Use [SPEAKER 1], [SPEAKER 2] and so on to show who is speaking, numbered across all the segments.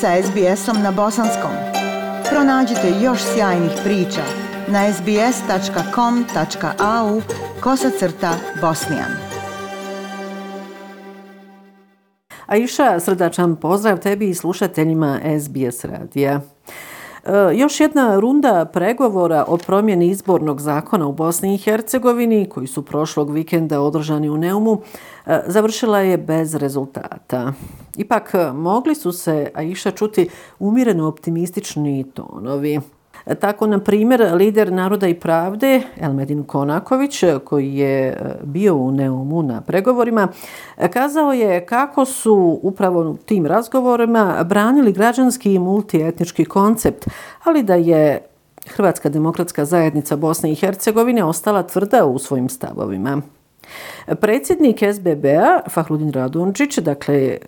[SPEAKER 1] sa SBS-om na bosanskom. Pronađite još sjajnih priča na sbs.com.au kosacrta bosnijan.
[SPEAKER 2] Aisha, srdačan pozdrav tebi i slušateljima SBS radija. E, još jedna runda pregovora o promjeni izbornog zakona u Bosni i Hercegovini, koji su prošlog vikenda održani u Neumu, e, završila je bez rezultata. Ipak, e, mogli su se, a iša čuti, umireno optimistični tonovi. Tako, na primjer, lider Naroda i pravde, Elmedin Konaković, koji je e, bio u Neumu na pregovorima, kazao je kako su upravo tim razgovorima branili građanski i multietnički koncept, ali da je Hrvatska demokratska zajednica Bosne i Hercegovine ostala tvrda u svojim stavovima. Predsjednik SBB-a, Fahrudin Radunčić, dakle, e,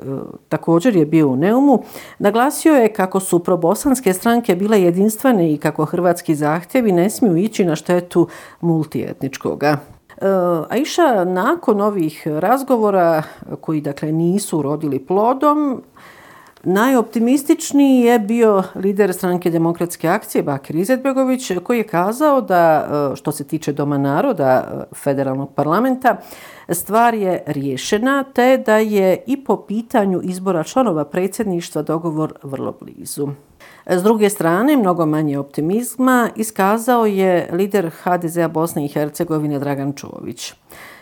[SPEAKER 2] također je bio u Neumu, naglasio je kako su probosanske stranke bile jedinstvene i kako hrvatski zahtjevi ne smiju ići na štetu multietničkoga. E, Aisha, nakon ovih razgovora koji dakle nisu rodili plodom, Najoptimističniji je bio lider stranke demokratske akcije Bakir Izetbegović koji je kazao da e, što se tiče Doma naroda e, federalnog parlamenta stvar je riješena te da je i po pitanju izbora članova predsjedništva dogovor vrlo blizu. S druge strane, mnogo manje optimizma iskazao je lider HDZ-a Bosne i Hercegovine Dragan Čović.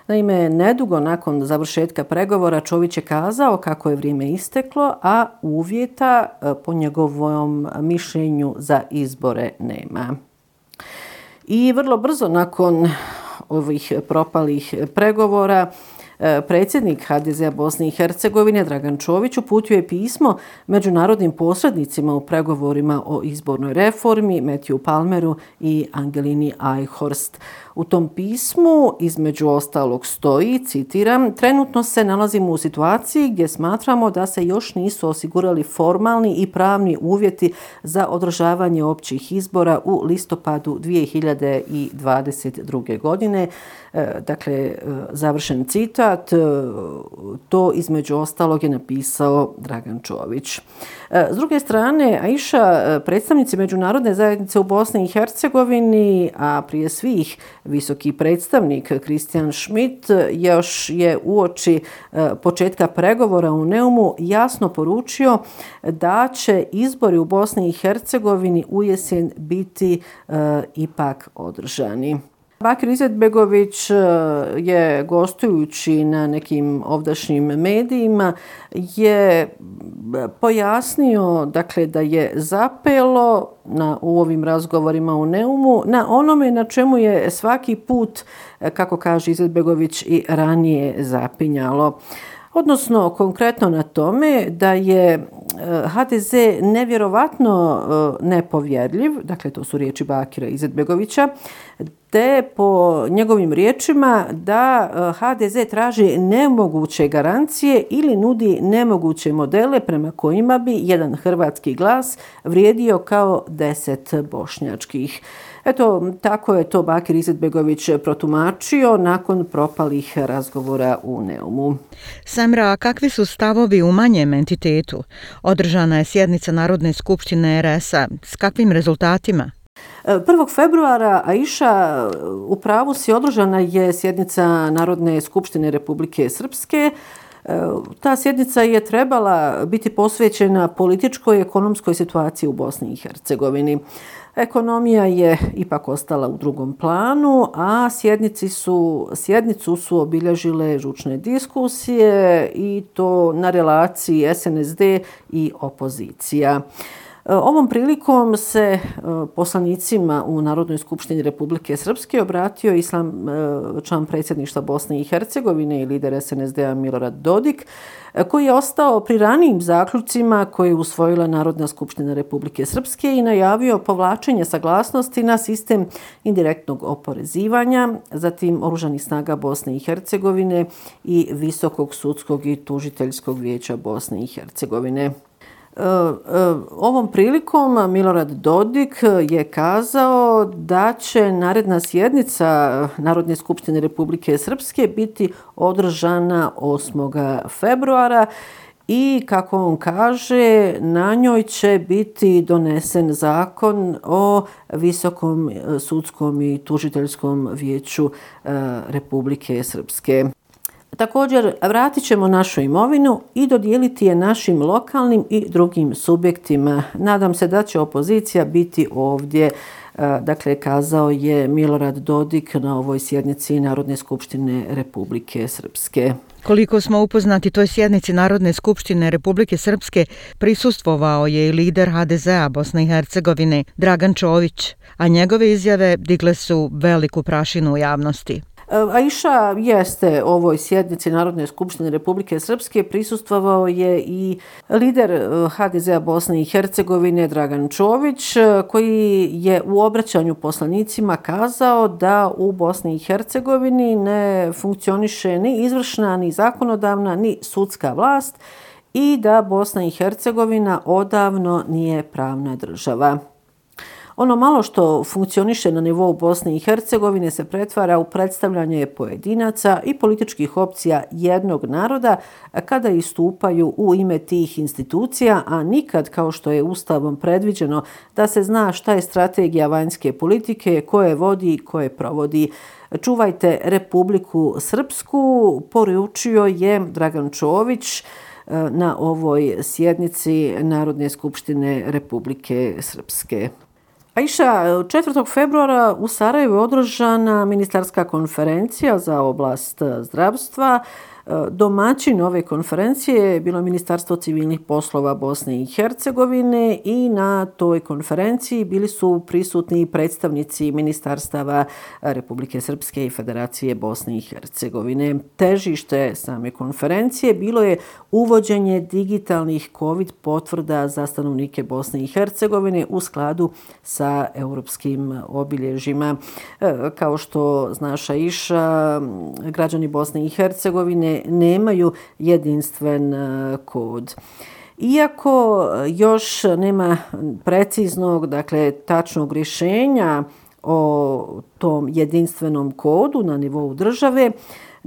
[SPEAKER 2] Naime, nedugo nakon završetka pregovora Čović je kazao kako je vrijeme isteklo, a uvjeta e, po njegovom mišljenju za izbore nema. I vrlo brzo nakon ovih propalih pregovora, E, predsjednik HDZ-a Bosne i Hercegovine Dragan Čović uputio je pismo međunarodnim posrednicima u pregovorima o izbornoj reformi Matthew Palmeru i Angelini Eichhorst. U tom pismu između ostalog stoji, citiram, trenutno se nalazimo u situaciji gdje smatramo da se još nisu osigurali formalni i pravni uvjeti za održavanje općih izbora u listopadu 2022. godine. E, dakle, e, završen citat, e, to između ostalog je napisao Dragan Čović. E, s druge strane, Aisha, e, predstavnici Međunarodne zajednice u Bosni i Hercegovini, a prije svih visoki predstavnik Kristijan Schmidt, još je uoči e, početka pregovora u Neumu jasno poručio da će izbori u Bosni i Hercegovini u jesen biti ipak održani. Bakir Izetbegović e, je gostujući na nekim ovdašnjim medijima je pojasnio dakle da je zapelo na u ovim razgovorima u Neumu na onome na čemu je svaki put e, kako kaže Izetbegović i ranije zapinjalo. Odnosno konkretno na tome da je Eh, HDZ nevjerovatno eh, nepovjerljiv, dakle to su riječi Bakira Izetbegovića, te po njegovim riječima da eh, HDZ traži nemoguće garancije ili nudi nemoguće modele prema kojima bi jedan hrvatski glas vrijedio kao deset bošnjačkih. Eto, tako je to Bakir Izetbegović protumačio nakon propalih razgovora u Neumu.
[SPEAKER 1] Samra, kakvi su stavovi u manjem entitetu? Održana je sjednica Narodne skupštine RS-a. S kakvim rezultatima?
[SPEAKER 2] 1. februara Aisha u pravu si održana je sjednica Narodne skupštine Republike Srpske. Ta sjednica je trebala biti posvećena političkoj i ekonomskoj situaciji u Bosni i Hercegovini. Ekonomija je ipak ostala u drugom planu, a sjednici su, sjednicu su obilježile žučne diskusije i to na relaciji SNSD i opozicija. Ovom prilikom se e, poslanicima u Narodnoj skupštini Republike Srpske obratio islam e, član predsjedništva Bosne i Hercegovine i lider SNSD-a Milorad Dodik, e, koji je ostao pri ranijim zaključcima koje je usvojila Narodna skupština Republike Srpske i najavio povlačenje saglasnosti na sistem indirektnog oporezivanja, zatim Oružanih snaga Bosne i Hercegovine i Visokog sudskog i tužiteljskog vijeća Bosne i Hercegovine. Eh, eh, ovom prilikom Milorad Dodik je kazao da će naredna sjednica Narodne skupštine Republike Srpske biti održana 8. februara i kako on kaže na njoj će biti donesen zakon o Visokom eh, sudskom i tužiteljskom vijeću Republike Srpske. Također, vratit ćemo našu imovinu i dodijeliti je našim lokalnim i drugim subjektima. Nadam se da će opozicija biti ovdje, e, dakle, kazao je Milorad Dodik na ovoj sjednici Narodne skupštine Republike Srpske.
[SPEAKER 1] Koliko smo upoznati toj sjednici Narodne skupštine Republike Srpske, prisustvovao je i lider HDZ-a Bosne i Hercegovine Dragan Čović, a njegove izjave digle su veliku prašinu u javnosti.
[SPEAKER 2] E, Aisha jeste ovoj sjednici Narodne skupštine Republike Srpske prisustvovao je i lider e, HDZ-a Bosne i Hercegovine Dragan Čović e, koji je u obraćanju poslanicima kazao da u Bosni i Hercegovini ne funkcioniše ni izvršna, ni zakonodavna, ni sudska vlast i da Bosna i Hercegovina odavno nije pravna država. Ono malo što funkcioniše na nivou Bosne i Hercegovine se pretvara u predstavljanje pojedinaca i političkih opcija jednog naroda kada istupaju u ime tih institucija, a nikad kao što je ustavom predviđeno da se zna šta je strategija vanjske politike, koje vodi i koje provodi. Čuvajte Republiku Srpsku, poručio je Dragan Čović eh, na ovoj sjednici Narodne skupštine Republike Srpske. Aisha, 4. februara u Sarajevu je održana ministarska konferencija za oblast zdravstva. Domaćin ove konferencije je bilo Ministarstvo civilnih poslova Bosne i Hercegovine i na toj konferenciji bili su prisutni predstavnici ministarstava Republike Srpske i Federacije Bosne i Hercegovine. Težište same konferencije bilo je uvođenje digitalnih COVID potvrda za stanovnike Bosne i Hercegovine u skladu sa europskim obilježima. E, kao što znaša Iša, građani Bosne i Hercegovine nemaju jedinstven e, kod. Iako još nema preciznog, dakle tačnog rješenja o tom jedinstvenom kodu na nivou države,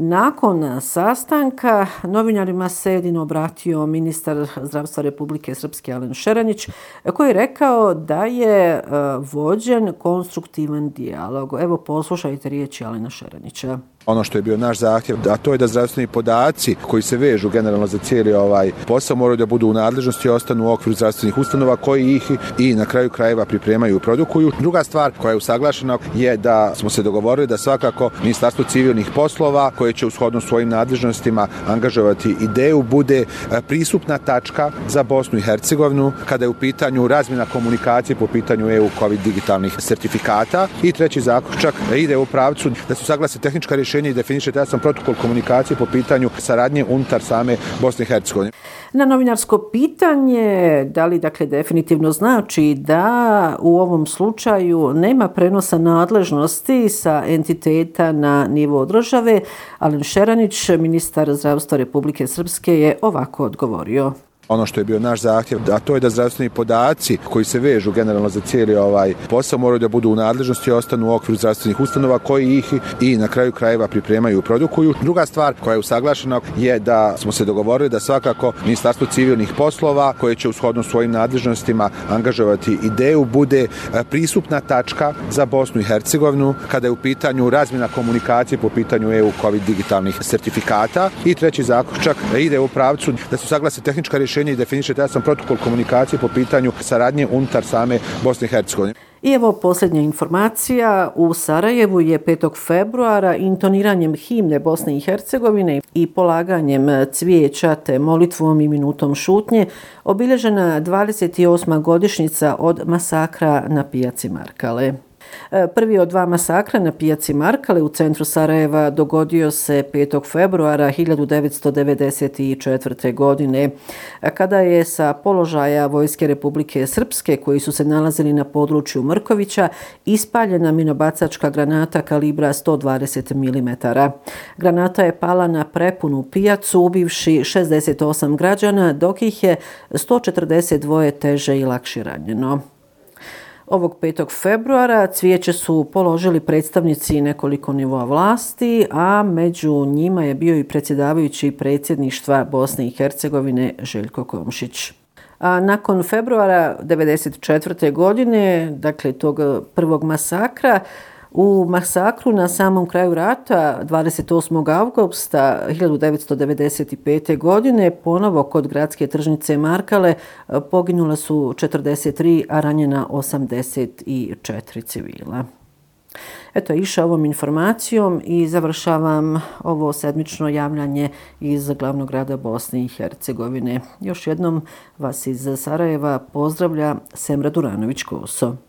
[SPEAKER 2] Nakon sastanka novinarima se jedino obratio ministar zdravstva Republike Srpske Alen Šeranić koji je rekao da je e, vođen konstruktivan dijalog. Evo poslušajte riječi Alena Šeranića
[SPEAKER 3] ono što je bio naš zahtjev, a to je da zdravstveni podaci koji se vežu generalno za cijeli ovaj posao moraju da budu u nadležnosti i ostanu u okviru zdravstvenih ustanova koji ih i na kraju krajeva pripremaju i produkuju. Druga stvar koja je usaglašena je da smo se dogovorili da svakako Ministarstvo civilnih poslova koje će ushodno svojim nadležnostima angažovati ideju bude e, prisupna tačka za Bosnu i Hercegovinu kada je u pitanju razmjena komunikacije po pitanju EU COVID digitalnih sertifikata i treći zaključak ide u pravcu da su saglase tehnička rješenja rješenje i definiše jasan protokol komunikacije po pitanju saradnje unutar same Bosne i Hercegovine.
[SPEAKER 2] Na novinarsko pitanje, da li dakle definitivno znači da u ovom slučaju nema prenosa nadležnosti sa entiteta na nivo države, Alen Šeranić, ministar zdravstva Republike Srpske, je ovako odgovorio
[SPEAKER 3] ono što je bio naš zahtjev, a to je da zdravstveni podaci koji se vežu generalno za cijeli ovaj posao moraju da budu u nadležnosti i ostanu u okviru zdravstvenih ustanova koji ih i na kraju krajeva pripremaju i produkuju. Druga stvar koja je usaglašena je da smo se dogovorili da svakako Ministarstvo civilnih poslova koje će u svojim nadležnostima angažovati ideju bude e, prisupna tačka za Bosnu i Hercegovinu kada je u pitanju razmjena komunikacije po pitanju EU COVID digitalnih sertifikata i treći zaključak ide u pravcu da su saglase tehnička rješenja rješenje i definišete jasan protokol komunikacije po pitanju saradnje unutar same Bosne i Hercegovine.
[SPEAKER 2] I evo posljednja informacija. U Sarajevu je 5. februara intoniranjem himne Bosne i Hercegovine i polaganjem cvijeća te molitvom i minutom šutnje obilježena 28. godišnjica od masakra na pijaci Markale. E, prvi od dva masakra na pijaci Markale u centru Sarajeva dogodio se 5. februara 1994. godine, kada je sa položaja Vojske Republike Srpske, koji su se nalazili na području Mrkovića, ispaljena minobacačka granata kalibra 120 mm. Granata je pala na prepunu pijacu, ubivši 68 građana, dok ih je 142 teže i lakše ranjeno. Ovog 5. februara cvijeće su položili predstavnici nekoliko nivoa vlasti, a među njima je bio i predsjedavajući predsjedništva Bosne i Hercegovine Željko Komšić. A nakon februara 1994. godine, dakle tog prvog masakra, U masakru na samom kraju rata 28. augusta 1995. godine ponovo kod gradske tržnice Markale poginula su 43, a ranjena 84 civila. Eto, iša ovom informacijom i završavam ovo sedmično javljanje iz glavnog grada Bosne i Hercegovine. Još jednom vas iz Sarajeva pozdravlja Semra Duranović-Koso.